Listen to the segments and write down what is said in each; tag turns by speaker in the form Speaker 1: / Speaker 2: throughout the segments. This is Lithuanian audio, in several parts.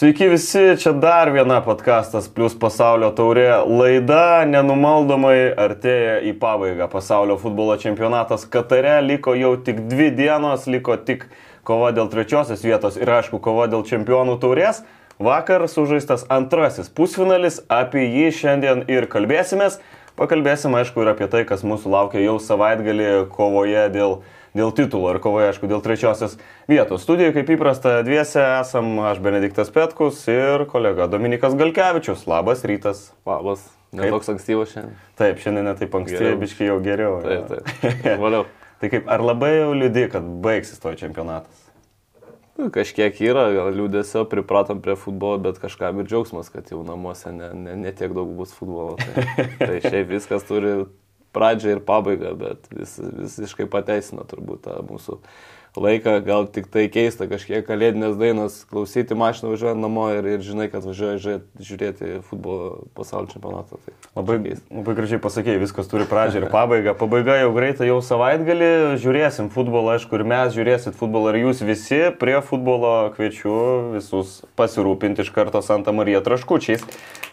Speaker 1: Sveiki visi, čia dar viena podkastas plus pasaulio taurė laida nenumaldomai artėja į pabaigą. Pasaulio futbolo čempionatas Katare liko jau tik dvi dienos, liko tik kova dėl trečiosios vietos ir aišku kova dėl čempionų taurės. Vakar sužaistas antrasis pusfinalis, apie jį šiandien ir kalbėsimės. Pakalbėsim aišku ir apie tai, kas mūsų laukia jau savaitgalį kovoje dėl dėl titulo ir kovoje, aišku, dėl trečiosios vietos. Studijoje, kaip įprasta, dviese esam aš Benediktas Petkus ir kolega Dominikas Galkevičius. Labas rytas.
Speaker 2: Labas. Netoks ankstyvas šiandien.
Speaker 1: Taip, šiandien netaip anksti, biškai jau geriau.
Speaker 2: Taip, taip. Valiau.
Speaker 1: tai kaip, ar labai jau liūdį, kad baigsis to čempionatas?
Speaker 2: Nu, kažkiek yra, gal liūdėsio, pripratom prie futbolo, bet kažkam ir džiaugsmas, kad jau namuose ne, ne, ne tiek daug bus futbolo. Tai, tai šiaip viskas turi pradžią ir pabaigą, bet vis, visiškai pateisina turbūt tą mūsų laiką, gal tik tai keista kažkiek kalėdinės dainos, klausyti mašiną važiuojant namo ir, ir žinai, kad važiuoja žiūrėti futbolo pasaulio čempionatą. Tai
Speaker 1: labai, labai gražiai pasakėjai, viskas turi pradžią ir pabaigą. Pabaiga jau greitai, jau savaitgalį žiūrėsim futbolą, aišku, ir mes žiūrėsit futbolą ir jūs visi prie futbolo kviečiu visus pasirūpinti iš karto Santa Marija traškučiais.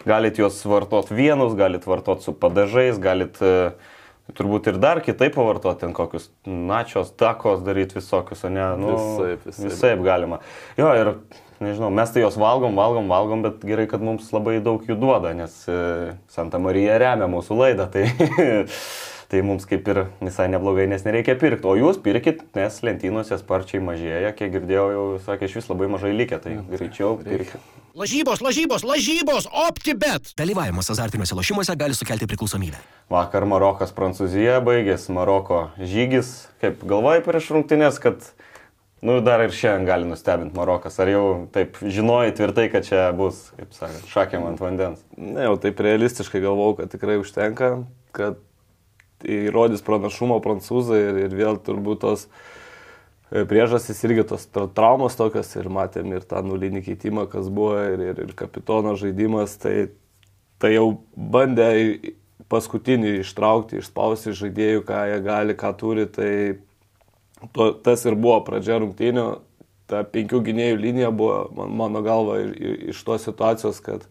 Speaker 1: Galit juos vartot vienus, galit vartot su padažais, galit uh, Turbūt ir dar kitaip pavartoti, ten kokius načios, takos daryti visokius, o ne, nu,
Speaker 2: visaip, visaip.
Speaker 1: visaip galima. Jo, ir, nežinau, mes tai jos valgom, valgom, valgom, bet gerai, kad mums labai daug jų duoda, nes e, Santa Marija remia mūsų laidą, tai, tai mums kaip ir visai neblogai, nes nereikia pirkti. O jūs pirkit, nes lentynose sparčiai mažėja, kiek girdėjau, jau sakė, iš vis labai mažai likę, tai greičiau pirkit.
Speaker 3: Lažybos, lažybos, lažybos, optibet. Dalyvavimas azartiniuose lošimuose gali sukelti priklausomybę.
Speaker 1: Vakar Marokas Prancūzija baigėsi, Maroko žygis. Kaip galvojai prieš rungtynės, kad nu, dar ir šiandien gali nustebinti Marokas? Ar jau taip žinojai tvirtai, kad čia bus, kaip sakant, šakėm ant vandens?
Speaker 2: Ne, jau taip realistiškai galvojau, kad tikrai užtenka, kad įrodys pranašumo prancūzai ir, ir vėl turbūt tos E, priežastys irgi tos traumos tokios ir matėm ir tą nulinį keitimą, kas buvo ir, ir, ir kapitono žaidimas, tai, tai jau bandė paskutinį ištraukti, išspausti žaidėjų, ką jie gali, ką turi, tai to, tas ir buvo pradžia rungtynių, ta penkių gynėjų linija buvo, man, mano galva, iš tos situacijos, kad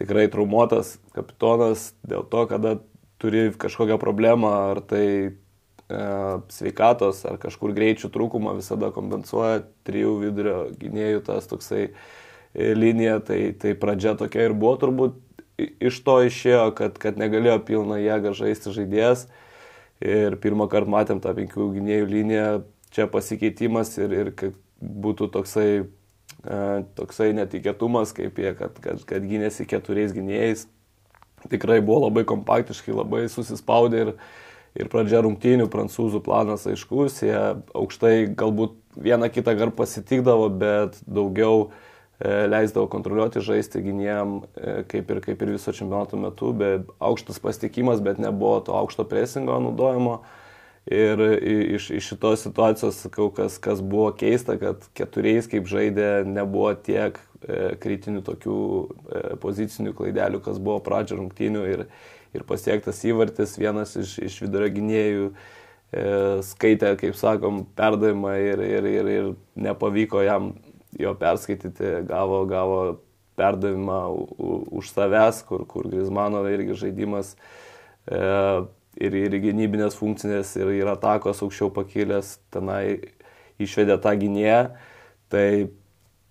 Speaker 2: tikrai traumuotas kapitonas dėl to, kada turi kažkokią problemą, ar tai E, sveikatos ar kažkur greičių trūkumą visada kompensuoja trijų vidurio gynėjų tas toksai e, linija, tai, tai pradžia tokia ir buvo turbūt iš to išėjo, kad, kad negalėjo pilną jėgą žaisti žaidėjas ir pirmą kartą matėm tą penkių gynėjų liniją, čia pasikeitimas ir, ir kad būtų toksai, e, toksai netikėtumas, kaip jie, kad, kad, kad gynėsi keturiais gynėjais. Tikrai buvo labai kompaktiškai, labai susispaudę ir, ir pradžia rungtynių prancūzų planas aiškus, jie aukštai galbūt vieną kitą gar pasitikdavo, bet daugiau e, leisdavo kontroliuoti žaisti gynėjam, e, kaip ir, kaip ir viso čempionato metu, bet aukštas pasitikimas, bet nebuvo to aukšto presingo naudojimo. Ir iš, iš šitos situacijos, sakau, kas, kas buvo keista, kad keturiais, kaip žaidė, nebuvo tiek e, kritinių tokių e, pozicinių klaidelių, kas buvo pradžio rungtynių. Ir, ir pasiektas įvartis, vienas iš, iš vidurio gynėjų e, skaitė, kaip sakom, perdavimą ir, ir, ir, ir nepavyko jam jo perskaityti, gavo, gavo perdavimą už savęs, kur, kur Grismano irgi žaidimas e, ir, ir gynybinės funkcinės, ir, ir atakos aukščiau pakilęs, tenai išvedė tą gynėją. Tai,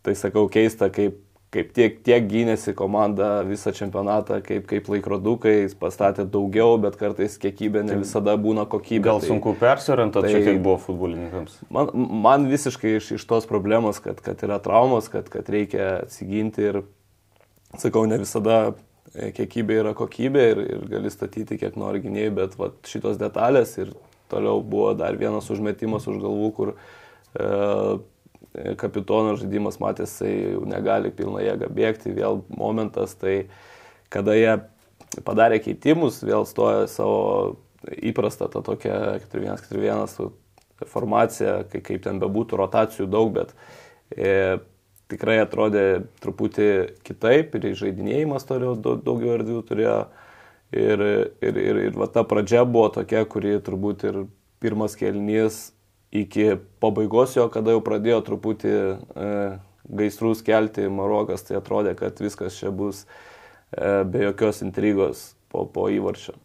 Speaker 2: tai sakau keista, kaip kaip tiek, tiek gynėsi komanda visą čempionatą, kaip, kaip laikrodukai, pastatė daugiau, bet kartais kiekybė ne visada būna kokybė.
Speaker 1: Gal tai, sunku persiorientuoti, tai, kiek buvo futbolininkams?
Speaker 2: Man, man visiškai iš, iš tos problemos, kad, kad yra traumos, kad, kad reikia atsiginti ir, sakau, ne visada kiekybė yra kokybė ir, ir gali statyti kiek nori gynėjai, bet va, šitos detalės ir toliau buvo dar vienas užmetimas už galvų, kur e, kapitono žaidimas matęs, jisai jau negali pilną jėgą bėgti, vėl momentas, tai kada jie padarė keitimus, vėl stojo savo įprastą tą tokią 4-1-4-1 formaciją, kai, kaip ten bebūtų, rotacijų daug, bet e, tikrai atrodė truputį kitaip ir žaidinėjimas turėjo daugiau erdvių turėjo. Ir, ir, ir, ir va ta pradžia buvo tokia, kuri turbūt ir pirmas kelnys iki pabaigos jo, kada jau pradėjo truputį e, gaisrus kelti Marokas, tai atrodė, kad viskas čia bus e, be jokios intrigos po, po įvarčio.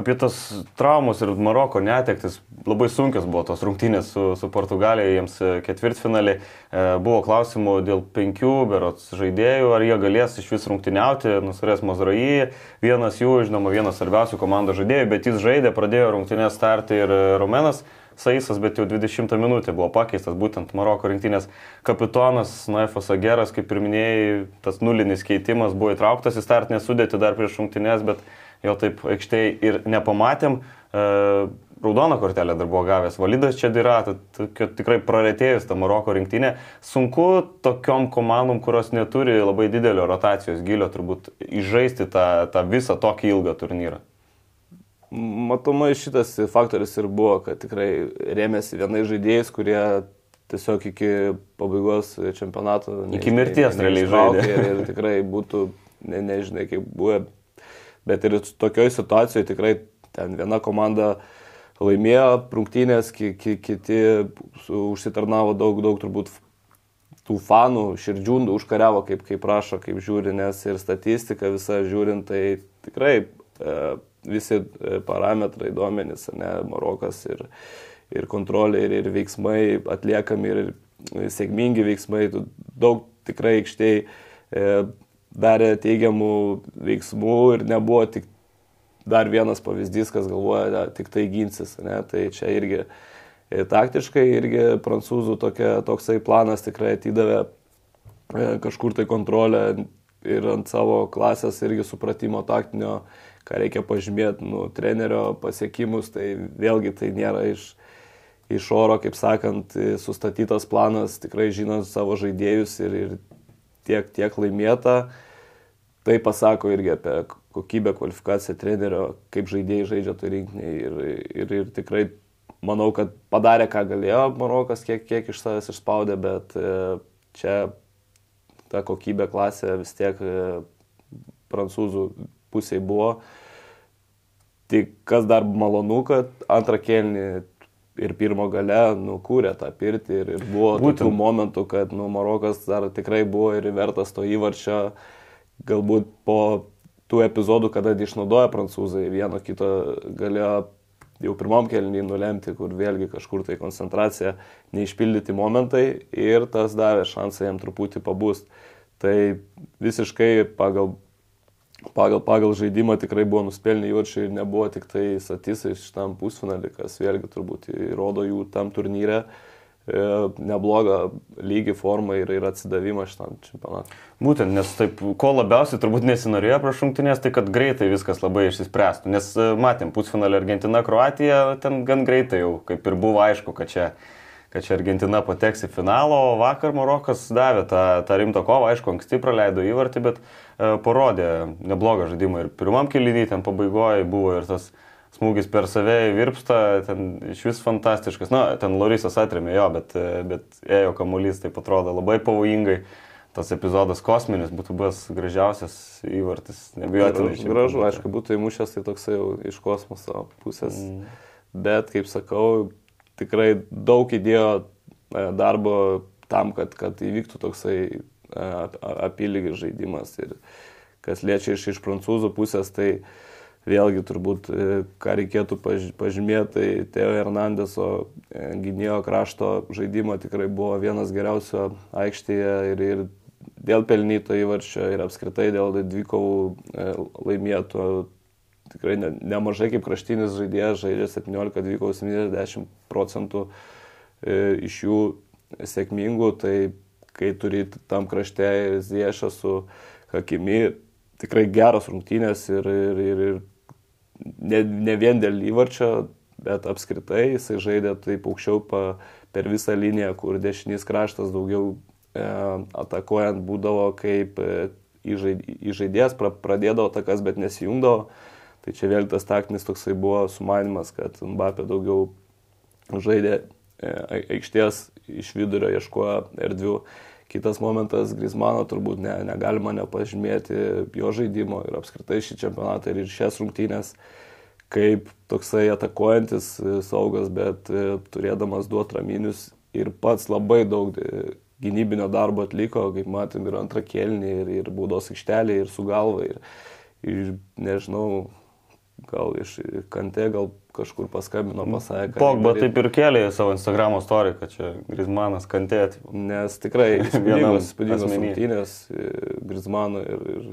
Speaker 1: Apie tas traumas ir Maroko netektis, labai sunkios buvo tos rungtynės su, su Portugalija, jiems e, ketvirtfinalį. E, buvo klausimų dėl penkių berots žaidėjų, ar jie galės iš vis rungtyniauti, nusarės Mazraji, vienas jų, žinoma, vienas svarbiausių komandos žaidėjų, bet jis žaidė, pradėjo rungtynės startį ir Romenas. Saisas, bet jau 20 minutė buvo pakeistas būtent Maroko rinktinės kapitonas Naifas Ageras, kaip ir minėjai, tas nulinis keitimas buvo įtrauktas į startinę sudėtį dar prieš rungtynės, bet jo taip aikštėje ir nepamatėm. E, raudoną kortelę dar buvo gavęs. Validas kad tikrai praretėjus tą Maroko rinktinę. Sunku tokiom komandom, kurios neturi labai didelio rotacijos gilio, turbūt įžaisti tą, tą visą tokį ilgą turnyrą.
Speaker 2: Matomai šitas faktorius ir buvo, kad tikrai rėmėsi vienais žaidėjais, kurie tiesiog iki pabaigos čempionato.
Speaker 1: Iki mirties realiai žaidė.
Speaker 2: Ir, ir tikrai būtų, ne, nežinai, kaip buvo. Bet ir tokioje situacijoje tikrai ten viena komanda laimėjo rungtynės, ki, ki, kiti užsitarnavo daug, daug turbūt tų fanų, širdžių užkariavo, kaip, kaip prašo, kaip žiūri, nes ir statistika visa žiūrint, tai tikrai e, visi e, parametrai, duomenys, ne, Marokas ir, ir kontrolė, ir, ir veiksmai atliekami, ir sėkmingi veiksmai, daug tikrai aikštėje darė teigiamų veiksmų ir nebuvo tik dar vienas pavyzdys, kas galvoja, ne, tik tai ginsis, ne, tai čia irgi e, taktiškai irgi prancūzų tokia, toksai planas tikrai atidavė e, kažkur tai kontrolę ir ant savo klasės irgi supratimo taktinio ką reikia pažymėti, nu, trenerio pasiekimus, tai vėlgi tai nėra iš, iš oro, kaip sakant, sustatytas planas, tikrai žinant savo žaidėjus ir, ir tiek, tiek laimėta. Tai pasako irgi apie kokybę, kvalifikaciją trenerio, kaip žaidėjai žaidžia to rinkinį ir, ir, ir tikrai manau, kad padarė, ką galėjo Marokas, kiek, kiek iš savęs išspaudė, bet e, čia ta kokybė klasė vis tiek e, prancūzų pusėje buvo. Tik kas dar malonu, kad antrą kelnį ir pirmo gale nukūrė tą pirtį ir, ir buvo Būtent. tokių momentų, kad nu, Marokas dar tikrai buvo ir vertas to įvarčio, galbūt po tų epizodų, kada išnaudoja prancūzai, vieno kito galėjo jau pirmam kelniui nulemti, kur vėlgi kažkur tai koncentracija, neišpildyti momentai ir tas davė šansą jam truputį pabūst. Tai visiškai pagal pagal, pagal žaidimą tikrai buvo nuspelnę įvarčiai ir nebuvo tik tai satisai šitam pusfinalį, kas vėlgi turbūt įrodo jų tam turnyre e, neblogą lygį formą ir, ir atsidavimą šitam čempionatui.
Speaker 1: Būtent, nes taip, ko labiausiai turbūt nesinorėjo prieš rungtynės, tai kad greitai viskas labai išsispręstų. Nes e, matėm, pusfinalį Argentina, Kroatija, ten gan greitai jau, kaip ir buvo aišku, kad čia kad čia Argentina pateks į finalą, o vakar Marokas davė tą, tą rimtą kovą, aišku, anksti praleido įvartį, bet e, parodė neblogą žaidimą ir pirmam kilinį ten pabaigoje buvo ir tas smūgis per save į virpstą, ten iš vis fantastiškas, na, ten Lorisas atrėmė jo, bet, e, bet ėjo kamuolys, tai atrodo labai pavojingai. Tas epizodas kosminis būtų buvęs gražiausias įvartis, nebijotinai.
Speaker 2: Gražu, aišku, būtų įmušęs tai toksai jau iš kosmoso pusės. Mm. Bet, kaip sakau, tikrai daug įdėjo e, darbo tam, kad, kad įvyktų toksai e, apylygis žaidimas. Ir kas liečia iš, iš prancūzų pusės, tai vėlgi turbūt, e, ką reikėtų pažymėti, tai Teo Hernandeso gynėjo krašto žaidimo tikrai buvo vienas geriausio aikštėje ir, ir dėl pelnyto įvarčio ir apskritai dėl dvikovų laimėtų tikrai ne, nemažai kaip kraštinis žaidėjas žaidžia 17 dvikovų 70 procentų e, iš jų sėkmingų, tai kai turi tam krašte Ziešą su Hakimi, tikrai geros rungtynės ir, ir, ir, ir ne, ne vien dėl įvarčio, bet apskritai jisai žaidė taip aukščiau pa, per visą liniją, kur dešinys kraštas daugiau e, atakuojant būdavo kaip e, įžaidėjas, pra, pradėdavo atakas, bet nesijungdavo. Tai čia vėl tas taktinis toksai buvo sumanimas, kad Mbappé daugiau žaidė e, aikštės iš vidurio, ieškojo erdvių. Kitas momentas, Grismano turbūt ne, negalima nepažymėti jo žaidimo ir apskritai šį čempionatą ir šias rungtynės kaip toksai atakuojantis e, saugas, bet e, turėdamas du atraminius ir pats labai daug gynybinio darbo atliko, kaip matėm, ir antrą kelnį, ir, ir baudos aikštelį, ir su galva, ir, ir nežinau, gal iš kante, gal kažkur paskambino, pasakė. kad
Speaker 1: Pogba taip ir kėlė savo Instagram istoriją, kad čia Grismanas kantėti.
Speaker 2: Nes tikrai įspūdingos
Speaker 1: asmeny.
Speaker 2: rungtynės e, Grizmano ir, ir,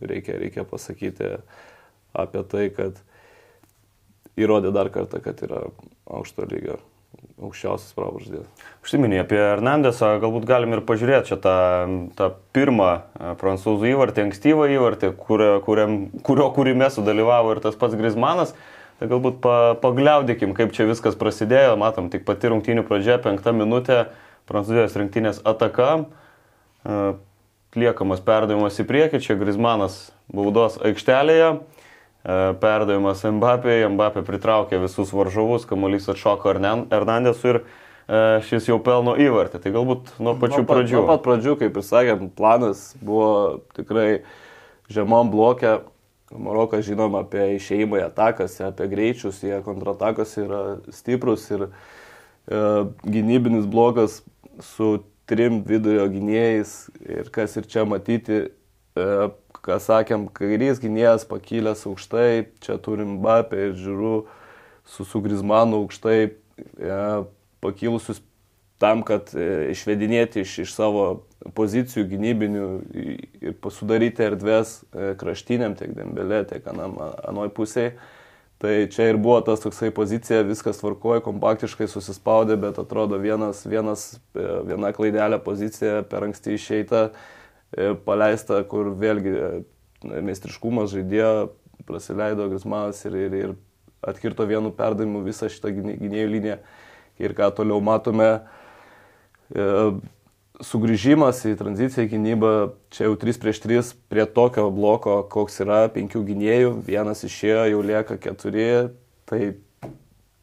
Speaker 2: ir reikia, reikia pasakyti apie tai, kad įrodė dar kartą, kad yra aukšto lygio, aukščiausias pravardės.
Speaker 1: Užsiminė apie Hernandesą, galbūt galim ir pažiūrėti čia tą, tą pirmą e, prancūzų įvartį, ankstyvą įvartį, kurio, kuriam, kurio kūrime sudalyvavo ir tas pats Grismanas. Tai galbūt pa, pagliaudykim, kaip čia viskas prasidėjo. Matom, tik pati rungtynių pradžia, penkta minutė, prancūzijos rinktinės ataka. E, Liekamas perdavimas į priekį, čia Grismanas baudos aikštelėje. E, Perdavimas Mbappé, Mbappé pritraukė visus varžovus, kamuolys atšoko Hernan- Hernandesui ir e, šis jau pelno įvartį. Tai galbūt nuo pačių
Speaker 2: nuo pat,
Speaker 1: pradžių.
Speaker 2: Nuo pat pradžių, kaip ir sakėm, planas buvo tikrai žemam blokė. Marokas žinom apie išeimą į atakas, apie greičius, jie kontratakas yra stiprus ir e, gynybinis blokas su trim vidurio gynėjais ir kas ir čia matyti, e, ką sakėm, kairys gynėjas pakilęs aukštai, čia turim Bapę ir Žiūrų su, su Grizmanu aukštai e, pakilusius tam, kad e, išvedinėti iš, iš savo pozicijų gynybinių ir sudaryti erdvės e, kraštiniam, tiek dembelė, tiek anam, anoj pusėje. Tai čia ir buvo tas toksai pozicija, viskas tvarkoja, kompaktiškai susispaudė, bet atrodo vienas, vienas, viena klaidelė pozicija per anksti išeita, e, paleista, kur vėlgi e, meistriškumas žaidėjo, praleido Grismanas ir, ir, ir atkirto vienu perdavimu visą šitą gynėjų liniją. Ir ką toliau matome, e, sugrįžimas į tranziciją gynybą, čia jau 3 prieš 3 prie tokio bloko, koks yra, penkių gynėjų, vienas išėjo, jau lieka keturi, tai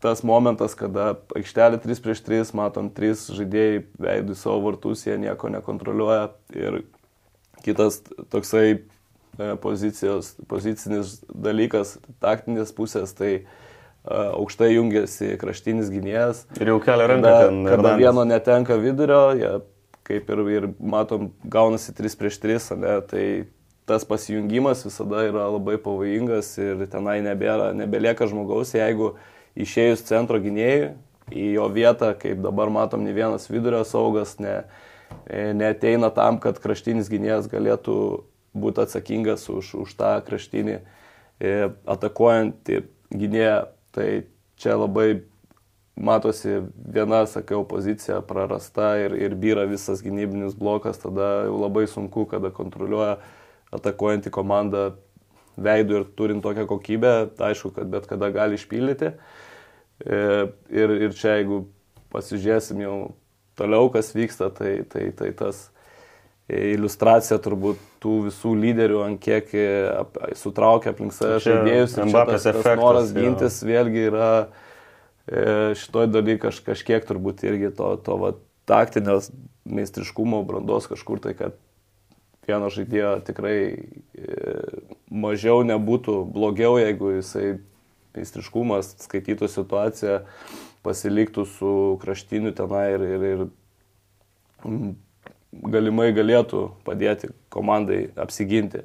Speaker 2: tas momentas, kada aikštelė 3 prieš 3, matom 3 žaidėjai veidų savo vartus, jie nieko nekontroliuoja ir kitas toksai e, pozicijos, pozicinis dalykas, taktinės pusės, tai e, aukštai jungiasi kraštinis gynėjas,
Speaker 1: Ir jau kelia ranką
Speaker 2: kada,
Speaker 1: ten.
Speaker 2: kada
Speaker 1: Hernandez.
Speaker 2: vieno netenka vidurio, jie kaip ir, ir matom, gaunasi 3 prieš 3, ne, tai tas pasijungimas visada yra labai pavojingas ir tenai nebėra, nebelieka žmogaus, jeigu išėjus centro gynėjui į jo vietą, kaip dabar matom, ne vienas vidurio saugas ne, e, neteina tam, kad kraštinis gynėjas galėtų būti atsakingas už, už tą kraštinį e, atakuojantį gynėją. Tai čia labai matosi viena, sakiau, pozicija prarasta ir, ir byra visas gynybinis blokas, tada jau labai sunku, kada kontroliuoja atakuojantį komandą veidų ir turint tokią kokybę, tai aišku, kad bet kada gali išpildyti. E, Ir, ir čia, jeigu pasižiūrėsim jau toliau, kas vyksta, tai, tai, tai tas iliustracija turbūt tų visų lyderių, ant kiek e, ap- sutraukia aplink save žaidėjus.
Speaker 1: Mbappės
Speaker 2: tas, tas
Speaker 1: efektas,
Speaker 2: noras gintis vėlgi yra e, šitoj daly kaž, kažkiek turbūt irgi to, to va, taktinio meistriškumo, brandos kažkur tai, kad vieno žaidėjo tikrai e, mažiau nebūtų blogiau, jeigu jisai meistriškumas skaitytų situaciją, pasiliktų su kraštiniu tenai ir, ir, ir galimai galėtų padėti komandai apsiginti.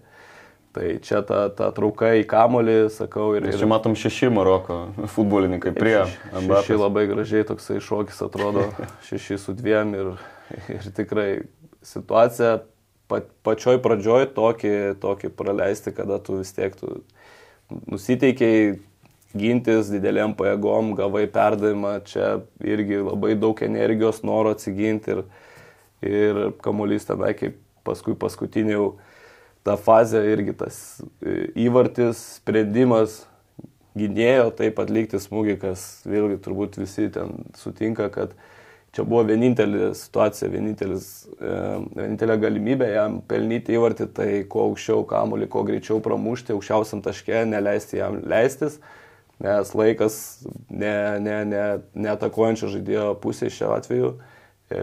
Speaker 2: Tai čia ta, ta trauka į kamolį, sakau, ir, ir
Speaker 1: Čia matom šeši Maroko futbolininkai prie
Speaker 2: Šeši
Speaker 1: Mbappės.
Speaker 2: labai gražiai toksai šokis atrodo, šeši su dviem ir, ir tikrai situacija pa, pačioj pradžioj tokį, tokį praleisti, kada tu vis tiek tu nusiteikiai gintis dideliam pajėgom, gavai perdavimą, čia irgi labai daug energijos, noro atsiginti ir, ir kamuolys tenai kaip paskui paskutinį jau ta fazė irgi tas e, įvartis, sprendimas gynėjo taip atlikti smūgį, kas vėlgi turbūt visi ten sutinka, kad čia buvo vienintelė situacija, vienintelis, e, vienintelė galimybė jam pelnyti įvartį, tai kuo aukščiau kamuolį, kuo greičiau pramušti, aukščiausiam taške, neleisti jam leistis, nes laikas ne, ne, ne, neatakuojančio žaidėjo pusė šiuo atveju,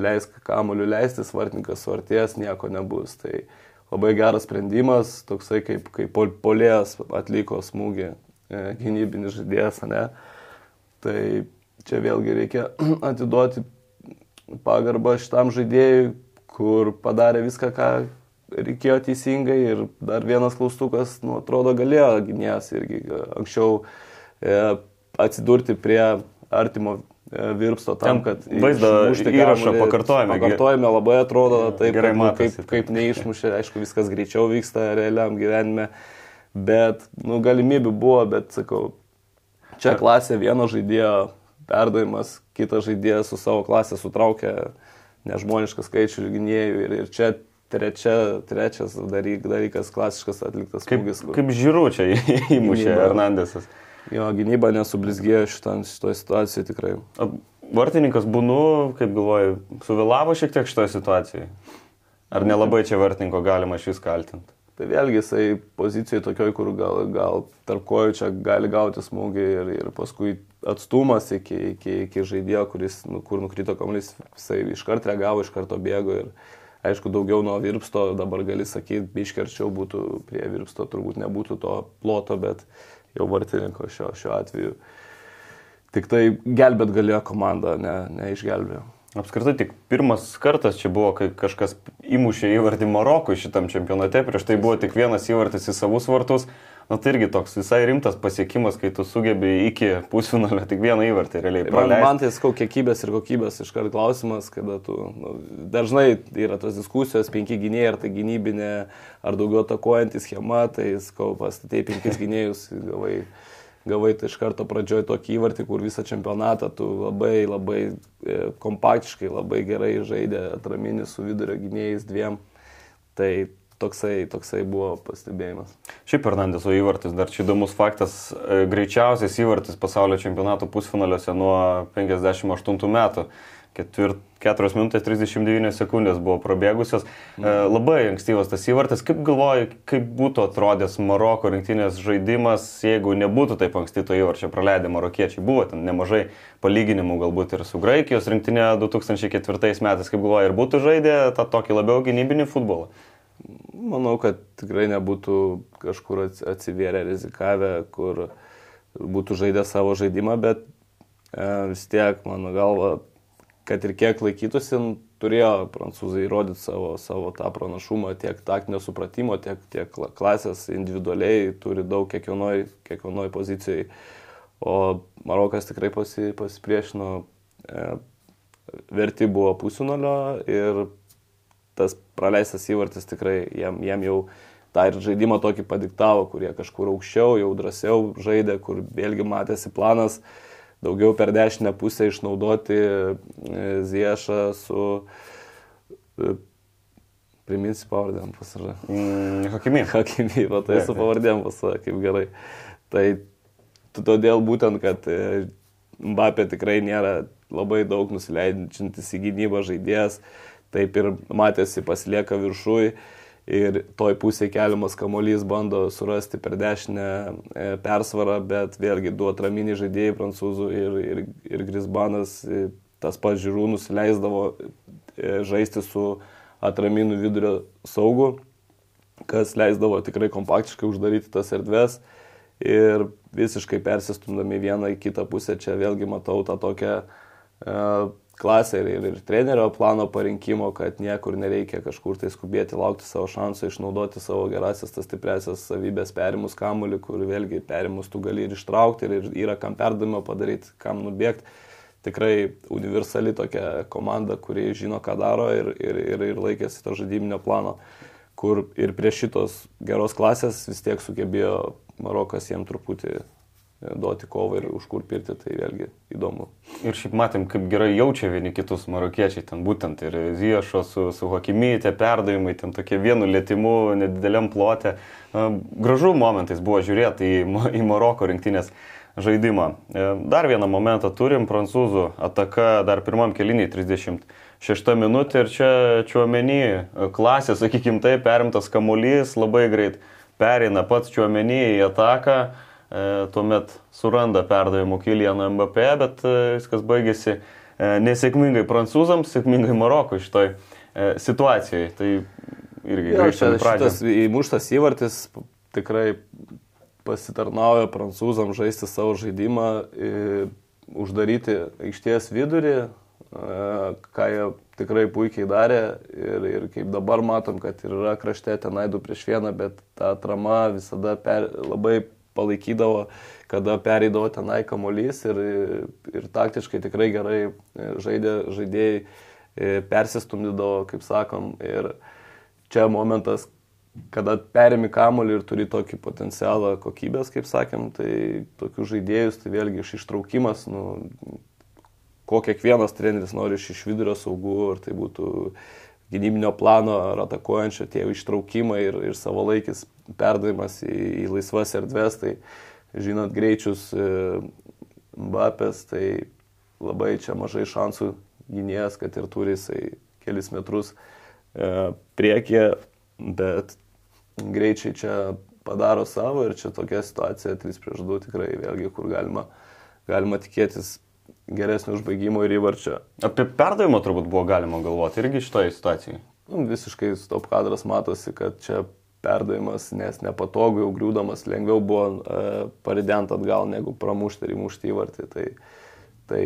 Speaker 2: leisk kamuoliu leistis, vartininkas suartės, nieko nebus. Tai labai geras sprendimas, toksai kaip, kaip pol- polėjas atliko smūgį e, gynybinis žaidėjas, ne? Tai čia vėlgi reikia atiduoti pagarbą šitam žaidėjui, kur padarė viską, ką reikėjo teisingai ir dar vienas klaustukas, nu, atrodo, galėjo gynėjas irgi anksčiau e, atsidurti prie artimo e, virpsto tam, kad
Speaker 1: vaizdo įrašą pakartojame.
Speaker 2: Pakartojame labai atrodo taip, gerai matosi. Kaip, kaip neišmušė, aišku, viskas greičiau vyksta realiam gyvenime, bet, nu, galimybių buvo, bet, sakau, čia klasė vieno žaidėjo perdavimas, kitas žaidėjas su savo klasė sutraukia nežmonišką skaičių gynėjų ir, ir čia trečia, trečias dalyk, dalykas klasiškas atliktas
Speaker 1: smūgis. Kaip, kaip žiūrų čia įmušė Hernandesas.
Speaker 2: Jo, gynyba nesublizgėjo šitoje situacijoje tikrai.
Speaker 1: Vartininkas būnu, kaip galvoju, suvėlavo šiek tiek šitoje situacijoje? Ar nelabai čia vartininko galima šis kaltinti?
Speaker 2: Tai vėlgi jisai pozicijoje tokioj, kur gal, gal tarp kojų čia gali gauti smūgį ir, ir paskui atstumas iki, iki, iki žaidėjo, kuris, nu, kur nukrito kamuolys, jisai iškart reagavo, iš karto bėgo ir aišku, daugiau nuo virpsto, dabar gali sakyti, biškerčiau būtų prie virpsto, turbūt nebūtų to ploto, bet jau vartininko šio, šiuo atveju. Tik tai gelbėt galėjo komanda, ne, neišgelbėjo.
Speaker 1: Apskritai tik pirmas kartas čia buvo, kai kažkas įmušė įvartį Marokui šitam čempionate, prieš tai buvo tik vienas įvartis į savus vartus. Na tai irgi toks visai rimtas pasiekimas, kai tu sugebi iki pusfinalio tik vieną įvartį realiai.
Speaker 2: Man, man tai skau kiekybės ir kokybės iškart klausimas, kada tu nu, dažnai yra tos diskusijos, penki gynėjai, ar tai gynybinė, ar daugiau atakuojantis schema, tai skau pastatėjai penkis gynėjus, gavai gavai tai iš karto pradžioj tokį įvartį, kur visą čempionatą tu labai labai e, kompaktiškai, labai gerai žaidė atraminis su vidurio gynėjais dviem. Tai toksai, toksai buvo pastebėjimas.
Speaker 1: Šiaip Fernandeso įvartis, dar čia įdomus faktas, e, greičiausias įvartis pasaulio čempionato pusfinaliuose nuo 58 metų ketvirt, 4 minutės 39 sekundės buvo prabėgusios. E, labai ankstyvas tas įvartis. Kaip galvoji, kaip būtų atrodęs Maroko rinktinės žaidimas, jeigu nebūtų taip anksti to įvarčio praleidę marokiečiai? Buvo ten nemažai palyginimų galbūt ir su Graikijos rinktinė 2004 metais, kaip galvoji, ir būtų žaidę tą tokį labiau gynybinį futbolą?
Speaker 2: Manau, kad tikrai nebūtų kažkur atsivėrę rizikavę, kur būtų žaidę savo žaidimą, bet e, vis tiek, mano galva, kad ir kiek laikytųsi, turėjo prancūzai įrodyti savo, savo tą pranašumą tiek taktinio supratimo, tiek, tiek klasės individualiai, turi daug kiekvienoj, kiekvienoj pozicijai. O Marokas tikrai pasi, pasipriešino, e, verti buvo pusinolio ir tas praleistas įvartis tikrai jam, jam jau tą ir žaidimą tokį padiktavo, kurie kažkur aukščiau, jau drąsiau žaidė, kur vėlgi matėsi planas. Daugiau per dešinę pusę išnaudoti e, Ziešą su... E, priminsi pavardėm pasarą.
Speaker 1: Mm, Hakimi.
Speaker 2: Hakimi, va tai su pavardėm pasarą, kaip gerai. Tai todėl būtent, kad e, Mbappé tikrai nėra labai daug nusileidžiantis į gynybą žaidėjas, taip ir matėsi pasilieka viršui ir toj pusėje keliamas kamolys bando surasti per dešinę e, persvarą, bet vėlgi du atraminiai žaidėjai prancūzų ir, ir, ir Grisbanas e, tas pats žiūrų nusileisdavo e, žaisti su atraminiu vidurio saugu, kas leisdavo tikrai kompaktiškai uždaryti tas erdves ir visiškai persistumdami vieną į kitą pusę, čia vėlgi matau tą tokią uh, klasę ir, ir, ir trenerio plano parinkimo, kad niekur nereikia kažkur tai skubėti, laukti savo šansų, išnaudoti savo gerasias, tas stipresias savybės, perimus kamuolį, kur vėlgi perimus tu gali ir ištraukti ir yra kam perdavimo padaryti, kam nubėgti. Tikrai universali tokia komanda, kuri žino, ką daro ir, ir, ir, ir laikėsi to žaidybinio plano, kur ir prie šitos geros klasės vis tiek sugebėjo Marokas jiem truputį duoti kovą ir užkurpirti, tai vėlgi įdomu.
Speaker 1: Ir šiaip matėm, kaip gerai jaučia vieni kitus marokiečiai, ten būtent ir Ziešo su, su Hakimi, tie perdavimai, ten tokie vienu lėtimu, nedideliam plote. Gražu momentais buvo žiūrėti į, į Maroko rinktinės žaidimą. E, dar vieną momentą turim, prancūzų ataka dar pirmam keliniai 36 minutė ir čia čiuomenį klasė, sakykim tai, perimtas kamuolys labai greit pereina pats čiuomenį į ataką E, tuomet suranda perdavimų Kilianą MBP, bet e, viskas baigėsi e, nesėkmingai prancūzams, sėkmingai Marokui šitoj situacijai. Tai irgi grįžtame pradžią.
Speaker 2: Šitas įmuštas įvartis tikrai pasitarnauja prancūzams žaisti savo žaidimą, uždaryti aikštės vidurį, ką jie tikrai puikiai darė ir, ir kaip dabar matom, kad yra krašte tenai du prieš vieną, bet ta atrama visada per, labai palaikydavo, kada pereidavo tenai kamolys ir, ir taktiškai tikrai gerai žaidė, žaidėjai e, persistumdydavo, kaip sakom. Ir čia momentas, kada perimi kamolį ir turi tokį potencialą kokybės, kaip sakėm, tai tokius žaidėjus, tai vėlgi iš ištraukimas, nu, ko kiekvienas treneris nori iš, iš vidurio saugų, ar tai būtų gynybinio plano ar atakuojančio, tie ištraukimai ir, ir savalaikis perdavimas į, į laisvas erdves, tai žinot greičius e, Mbapės, tai labai čia mažai šansų gynėjas, kad ir turi jisai kelis metrus e, priekį, bet greičiai čia padaro savo ir čia tokia situacija 3 prieš 2 tikrai vėlgi, kur galima, galima tikėtis geresnio užbaigimo ir įvarčio.
Speaker 1: Apie perdavimą turbūt buvo galima galvoti irgi šitoje situacijoje.
Speaker 2: Nu, visiškai stop kadras matosi, kad čia perdavimas, nes nepatogu, jau griūdamas lengviau buvo e, parident atgal, negu pramušti ir įmušti įvartį. Tai, tai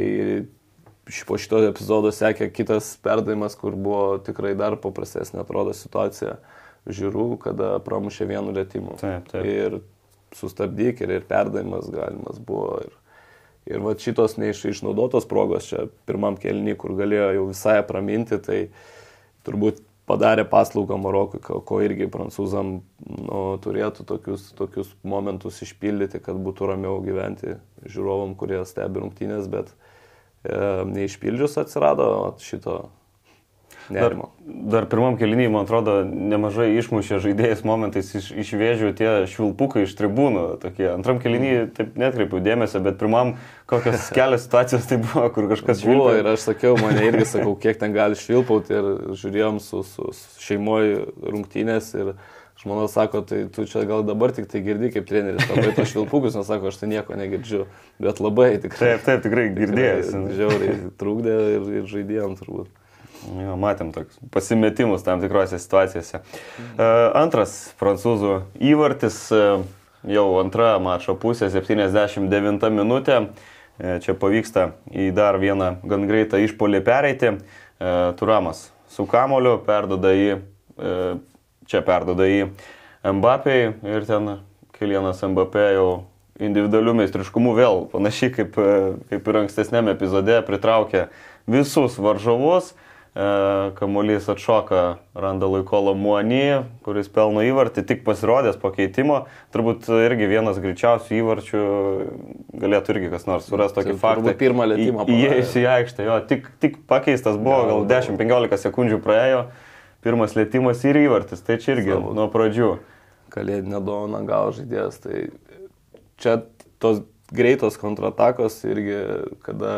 Speaker 2: po šito epizodo sekė kitas perdavimas, kur buvo tikrai dar paprastesnė atrodo situacija žiūrų, kada pramušė vienu lėtimu.
Speaker 1: Taip, taip.
Speaker 2: Ir sustabdyk ir, ir perdavimas galimas buvo. Ir, ir va šitos neišnaudotos progos čia pirmam kelnį, kur galėjo jau visai apraminti, tai turbūt padarė paslaugą Marokui, ko irgi prancūzam nu, turėtų tokius, tokius momentus išpildyti, kad būtų ramiau gyventi žiūrovam, kurie stebi rungtynės, bet e, neišpildžius atsirado šito nerimo.
Speaker 1: Dar, dar pirmam keliniui, man atrodo, nemažai išmušė žaidėjas momentais iš, iš vėžių tie švilpukai iš tribūnų. Tokie. Antram keliniui taip netkreipiau dėmesio, bet pirmam kokios kelios situacijos tai buvo, kur kažkas
Speaker 2: švilpavo. Ir aš sakiau, mane irgi sakau, kiek ten gali švilpauti ir žiūrėjom su, su, su šeimoje rungtynės ir žmona sako, tai tu čia gal dabar tik tai girdi kaip treneris, labai to švilpukus, nes sako, aš tai nieko negirdžiu, bet labai tikrai.
Speaker 1: Taip, taip, tikrai girdėjęs.
Speaker 2: Žiauriai trūkdė ir, ir žaidėjom turbūt.
Speaker 1: Jo, matėm tokius pasimetimus tam tikrose situacijose. Uh, antras prancūzų įvartis, uh, jau antra mačo pusė, 79 minutė. Uh, čia pavyksta į dar vieną gan greitą išpolį pereiti. Turamas su kamoliu perdoda į, čia perdoda į Mbappei ir ten Kilienas Mbappé jau individualių meistriškumų vėl panašiai kaip, kaip ir ankstesnėme epizode pritraukė visus varžovus. E, kamuolys atšoka, randa Laikolo Muonį, kuris pelno įvartį, tik pasirodęs pakeitimo, turbūt irgi vienas greičiausių įvarčių, galėtų irgi kas nors surasti tokį faktą.
Speaker 2: Turbūt pirmą lėtymą.
Speaker 1: Įėjus į aikštę, jo, tik, tik pakeistas buvo, gal 10-15 sekundžių praėjo, pirmas lėtymas ir įvartis, tai čia irgi Savo. nuo pradžių.
Speaker 2: Kalėdinę dovaną gal žaidėjas, tai čia tos greitos kontratakos irgi, kada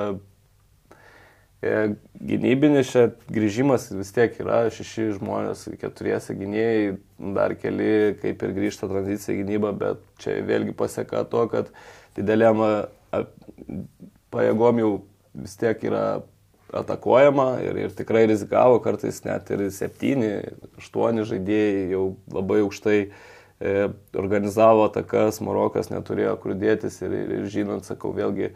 Speaker 2: gynybinis čia grįžimas vis tiek yra šeši žmonės, keturiese gynėjai, dar keli kaip ir grįžta tranzicija gynyba, bet čia vėlgi pasieka to, kad dideliam pajėgom jau vis tiek yra atakuojama ir, ir tikrai rizikavo, kartais net ir septyni, aštuoni žaidėjai jau labai aukštai e, organizavo atakas, Marokas neturėjo kur dėtis ir, ir, ir žinant, sakau, vėlgi e,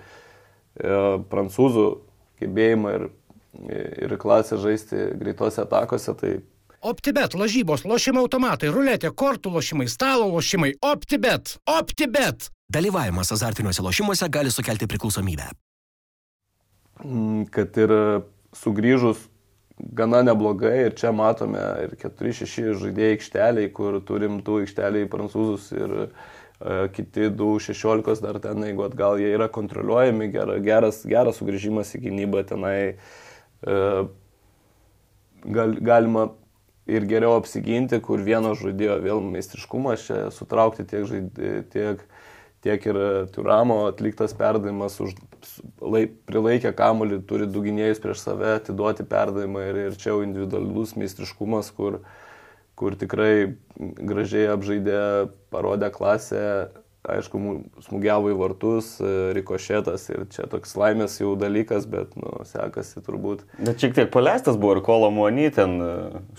Speaker 2: prancūzų gebėjimą ir, ir klasę žaisti greitose atakose. Tai...
Speaker 3: OptiBet, lažybos, lošimo automatai, ruletė, kortų lošimai, stalo lošimai. OptiBet, OptiBet. Dalyvavimas azartiniuose lošimuose gali sukelti priklausomybę.
Speaker 2: Mm, kad ir sugrįžus gana neblogai ir čia matome ir 4-6 žaidėjai aikšteliai, kur turim tų aikšteliai prancūzus ir kiti 2.16 dar ten, jeigu atgal jie yra kontroliuojami, geras, geras sugrįžimas į gynybą tenai e, gal, galima ir geriau apsiginti, kur vieno žaidėjo vėl meistriškumas čia sutraukti tiek, žaidė, tiek, tiek ir Turamo atliktas perdavimas, už, lai, prilaikė kamuolį, turi du gynėjus prieš save, atiduoti perdavimą ir, ir čia jau individualus meistriškumas, kur uh, kur tikrai gražiai apžaidė, parodė klasę, aišku, smūgiavo į vartus, e, rikošėtas ir čia toks laimės jau dalykas, bet, nu, sekasi turbūt.
Speaker 1: Bet šiek tiek paleistas buvo ir Kolo Muony ten e,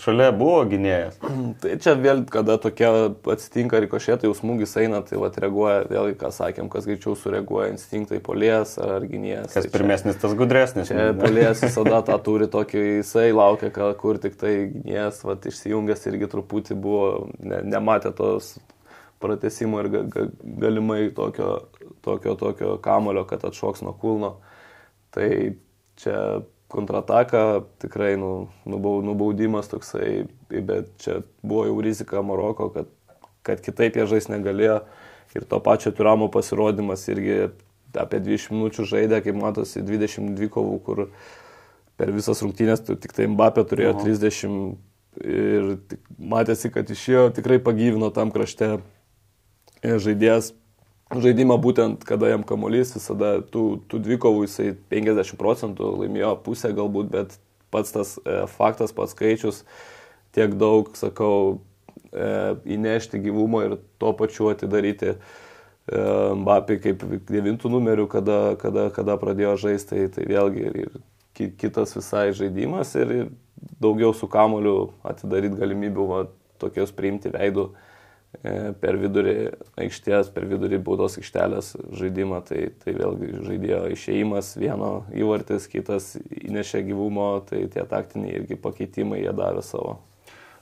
Speaker 1: šalia buvo gynėjas.
Speaker 2: Tai čia vėl, kada tokia atsitinka rikošėtai, jau smūgis eina, tai va reaguoja, vėl, ką sakėm, kas greičiau sureaguoja, instinktai polės ar gynėjas.
Speaker 1: Kas
Speaker 2: tai
Speaker 1: pirmesnis, tas gudresnis.
Speaker 2: Čia polės visada tą turi tokį, jisai laukia, kur tik tai gynėjas, va, išsijungęs irgi truputį buvo, ne, nematė tos pratesimo ir ga, ga, galimai tokio, tokio, tokio kamulio, kad atšoks nuo kulno. Tai čia kontrataka tikrai nu, nubau, nubaudimas toksai, bet čia buvo jau rizika Maroko, kad, kad kitaip jie žais negalėjo. Ir to pačio turamo pasirodymas irgi apie 20 minučių žaidė, kaip matosi, 22 kovų, kur per visas rungtynės tik tai Mbappé turėjo Aha. 30 ir matėsi, kad išėjo tikrai pagyvino tam krašte žaidėjas žaidimą būtent, kada jam kamuolys, visada tų, tų dvikovų jisai 50 procentų laimėjo pusę galbūt, bet pats tas e, faktas, pats skaičius tiek daug, sakau, e, įnešti gyvumo ir tuo pačiu atidaryti e, Mbappį kaip devintų numerių, kada, kada, kada pradėjo žaisti, tai, tai vėlgi ir, ir kitas visai žaidimas ir, ir daugiau su kamoliu atidaryti galimybių va, tokios priimti veidų. E, per vidurį aikštės, per vidurį baudos aikštelės žaidimą, tai, tai vėlgi žaidėjo išėjimas, vieno įvartis, kitas įnešė gyvumo, tai tie taktiniai irgi pakeitimai jie davė savo.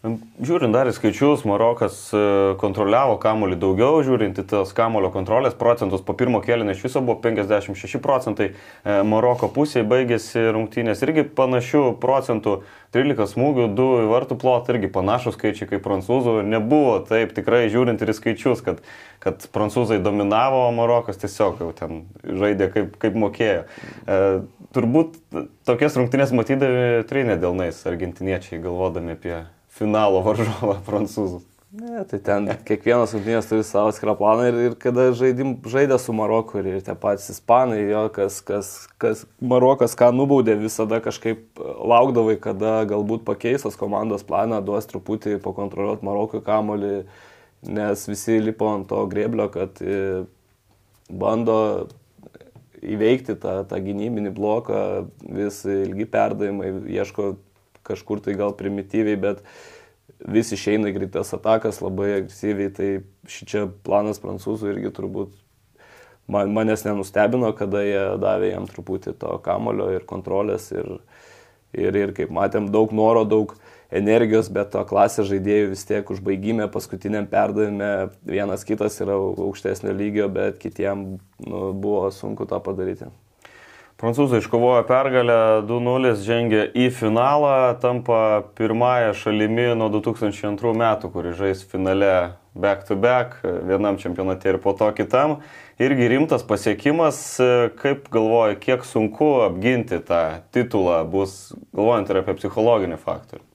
Speaker 1: Žiūrint dar į skaičius, Marokas e, kontroliavo kamuolį daugiau, žiūrint į tas kamulio kontrolės procentus, po pirmo kėlinio iš viso buvo 56 procentai, e, Maroko pusėje baigėsi rungtynės irgi panašių procentų, 13 smūgių, 2 į vartų plotą irgi panašus skaičiai kaip prancūzų, nebuvo taip tikrai žiūrint ir į skaičius, kad, kad prancūzai dominavo, o Marokas tiesiog jau ten žaidė kaip, kaip mokėjo. E, turbūt tokias rungtynės matydami trinė dėlnais argentiniečiai galvodami apie finalo varžovą prancūzus.
Speaker 2: Ne, tai ten kiekvienas rungtynės turi savo atskirą planą ir, ir kada žaidim, žaidė su Maroku ir, ir tie patys ispanai, jo, kas, kas, kas Marokas ką nubaudė, visada kažkaip laukdavai, kada galbūt pakeistas komandos planą, duos truputį pakontroliuoti Marokui kamolį, nes visi lipo ant to greblio, kad e, bando įveikti tą, tą gynybinį bloką, vis ilgi perdavimai, ieško kažkur tai gal primityviai, bet vis išeina į greitas atakas labai agresyviai, tai šičia planas prancūzų irgi turbūt man, manęs nenustebino, kada jie davė jam truputį to kamulio ir kontrolės ir, ir, ir kaip matėm, daug noro, daug energijos, bet to klasės žaidėjų vis tiek užbaigime, paskutiniam perdavime vienas kitas yra aukštesnio lygio, bet kitiem nu, buvo sunku tą padaryti.
Speaker 1: Prancūzai iškovojo pergalę 2-0, žengė į finalą, tampa pirmąją šalimi nuo 2002 metų, kuri žais finale back to back, vienam čempionate ir po to kitam. Irgi rimtas pasiekimas, kaip galvoja, kiek sunku apginti tą titulą, bus galvojant ir apie psichologinį faktorių.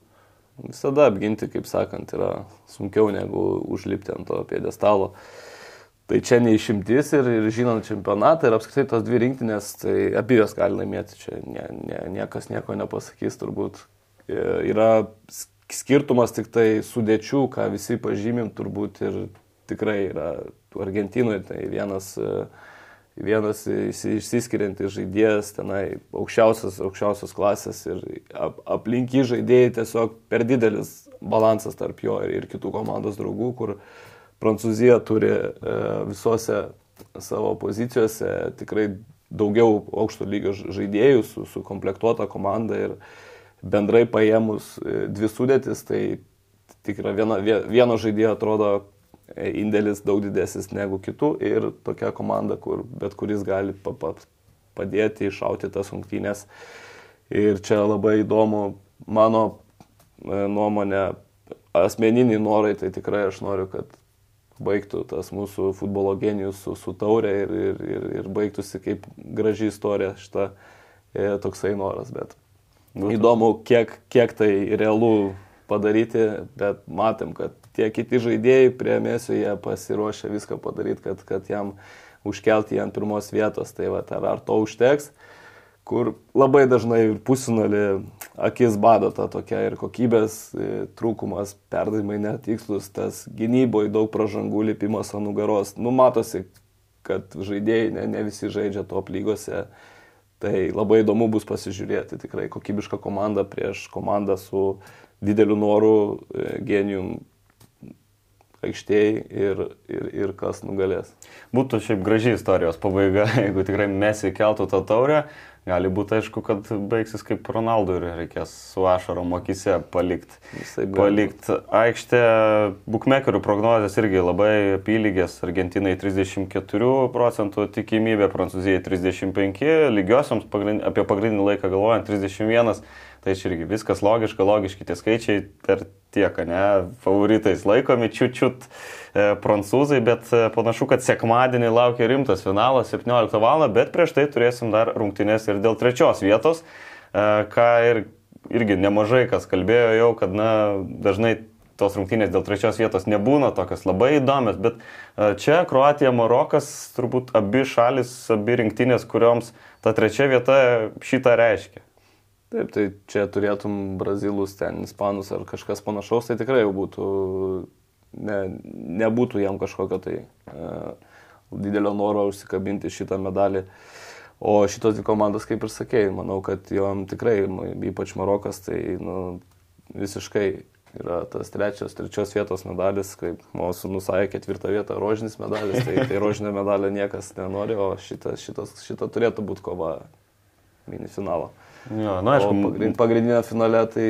Speaker 2: Visada apginti, kaip sakant, yra sunkiau negu užlipti ant to piedestalo. Uh, Tai čia neišimtis ir, ir žinant čempionatą ir apskritai tos dvi rinktinės, tai abi jos gali laimėti, čia nie, nie, niekas nieko nepasakys turbūt. E, yra skirtumas tik tai sudėčių, ką visi pažymim turbūt ir tikrai yra Argentinoje, tai vienas, e, vienas išsiskiriantis žaidėjas, tenai aukščiausias, aukščiausios klasės ir ap, aplinky žaidėjai tiesiog per didelis balansas tarp jo ir, ir kitų komandos draugų, kur Prancūzija turi e, visose savo pozicijose tikrai daugiau aukšto lygio žaidėjų su, su komplektuota komanda ir bendrai paėmus e, dvi sudėtis, tai tikrai viena, vieno žaidėjo atrodo e, indėlis daug didesnis negu kitų ir tokia komanda, kur bet kuris gali pa, pa, padėti iššauti tas rungtynės. Ir čia labai įdomu mano nuomonė, asmeniniai norai, tai tikrai aš noriu, kad baigtų tas mūsų futbolo genijus su, su taurė ir, ir, ir, ir baigtųsi kaip graži istorija šitą e, toksai noras. Bet Būtų. įdomu, kiek, kiek tai realu padaryti, bet matėm, kad tie kiti žaidėjai prie mėsio jie pasiruošę viską padaryti, kad, kad jam užkelti jį ant pirmos vietos. Tai va, ar, ar to užteks? kur labai dažnai ir pusinolį akis bado ta tokia ir kokybės e, trūkumas, perdavimai netikslus, tas gynyboje daug pražangų lipimas ant nugaros. Nu, matosi, kad žaidėjai ne, ne visi žaidžia top lygose. Tai labai įdomu bus pasižiūrėti tikrai kokybišką komandą prieš komandą su dideliu noru, e, genijum aikštėje ir, ir, ir kas nugalės.
Speaker 1: Būtų šiaip graži istorijos pabaiga, jeigu tikrai mes įkeltų tą taurę. Gali būti aišku, kad baigsis kaip Ronaldo ir reikės su ašarom akise palikti. Palikti aikštę. Bukmekerių prognozijas irgi labai apylygės. Argentinai 34 procentų tikimybė, Prancūzijai 35, lygiosiams pagrind, apie pagrindinį laiką galvojant 31. Tai čia irgi viskas logiška, logiški tie skaičiai ir tiek, ne, favoritais laikomi čiut-čiut e, prancūzai, bet e, panašu, kad sekmadienį laukia rimtas finalas 17 val. bet prieš tai turėsim dar rungtynės ir dėl trečios vietos, e, ką ir, irgi nemažai kas kalbėjo jau, kad na, dažnai tos rungtynės dėl trečios vietos nebūna tokios labai įdomios, bet e, čia Kroatija, Marokas, turbūt abi šalis, abi rinktinės, kurioms ta trečia vieta šitą reiškia.
Speaker 2: Taip, tai čia turėtum brazilus, ten ispanus ar kažkas panašaus, tai tikrai jau būtų, ne, nebūtų jam kažkokio tai e, didelio noro užsikabinti šitą medalį. O šitos dvi komandos, kaip ir sakėjai, manau, kad jom tikrai, ypač Marokas, tai nu, visiškai yra tas trečios, trečios vietos medalis, kaip mano sunus sakė, ketvirta vieta rožinis medalis, tai, tai rožinio medalio niekas nenori, o šita, šitas, šita turėtų būti kova mini finalo.
Speaker 1: Jo, na, aišku,
Speaker 2: pagrind, pagrindinė finale tai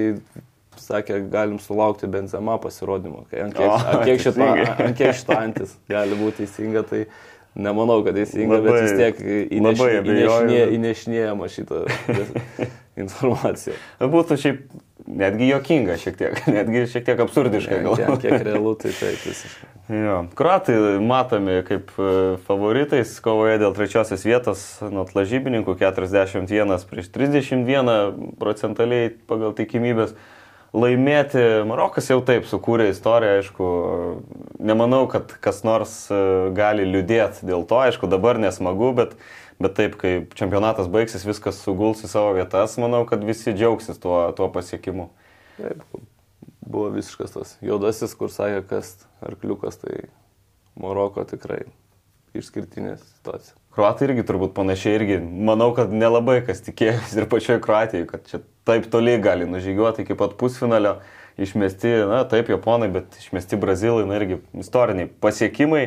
Speaker 2: sakė, galim sulaukti Benzema pasirodymo. Ant kiek, o, ant kiek, šita, ant kiek šita antis gali būti teisinga, tai nemanau, kad teisinga, labai, bet vis tiek įneš, įnešinė, įnešinėjama šitą informaciją.
Speaker 1: Būtų šiaip netgi jokinga šiek tiek, netgi šiek tiek absurdiška.
Speaker 2: Gal kiek, kiek realu, tai taip visiškai.
Speaker 1: Jo. Kroatai matomi kaip e, favoritais kovoje dėl trečiosios vietos, nuo lažybininkų 41 prieš 31 procentaliai pagal tikimybės laimėti. Marokas jau taip sukūrė istoriją, aišku, nemanau, kad kas nors e, gali liūdėti dėl to, aišku, dabar nesmagu, bet, bet taip, kai čempionatas baigsis, viskas suguls į savo vietas, manau, kad visi džiaugsis tuo, tuo pasiekimu.
Speaker 2: Taip, buvo visiškas tas juodasis, kur sakė, kas arkliukas, tai Maroko tikrai išskirtinė situacija.
Speaker 1: Kroatai irgi turbūt panašiai irgi, manau, kad nelabai kas tikėjosi ir pačioje Kroatijoje, kad čia taip toli gali nužygiuoti iki pat pusfinalio, išmesti, na taip, japonai, bet išmesti brazilai, na irgi istoriniai pasiekimai.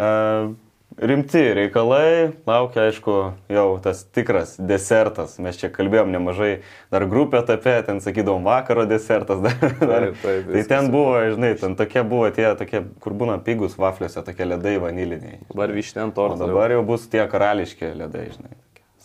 Speaker 1: Uh, rimti reikalai, laukia aišku jau tas tikras desertas. Mes čia kalbėjom nemažai, dar grupė etape, ten sakydavom vakaro desertas. Dar, dar. Taip, taip, tai ten buvo, žinai, ten tokie buvo tie, tokie, kur būna pigus vafliuose, tokie ledai vaniliniai.
Speaker 2: Dabar vištien tortas.
Speaker 1: Dabar jau bus tie karališki ledai, žinai.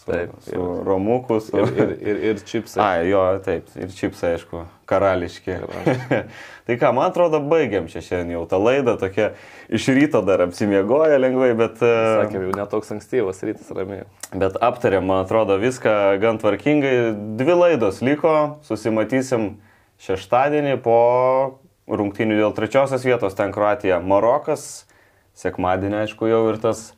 Speaker 1: Taip, su ir, romuku, su...
Speaker 2: Ir, ir, ir, ir čipsai.
Speaker 1: Ai, jo, taip, ir čipsai, aišku, karališki. karališki. tai ką, man atrodo, baigiam čia šiandien jau tą laidą, tokia iš ryto dar apsimiegoja lengvai, bet... E,
Speaker 2: Sakėm, jau netoks ankstyvas rytas ramiai.
Speaker 1: Bet aptarėm, man atrodo, viską gan tvarkingai. Dvi laidos liko, susimatysim šeštadienį po rungtynių dėl trečiosios vietos, ten Kroatija, Marokas. Sekmadienį, aišku, jau ir tas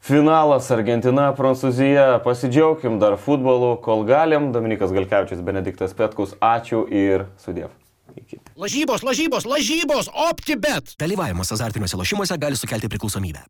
Speaker 1: Finalas Argentina, Prancūzija. Pasidžiaugim dar futbolu, kol galim. Dominikas Galkevičius, Benediktas Petkus. Ačiū ir sudėv.
Speaker 3: Iki. Lažybos, lažybos, lažybos, optibet. Dalyvavimas azartiniuose lošimuose gali sukelti priklausomybę.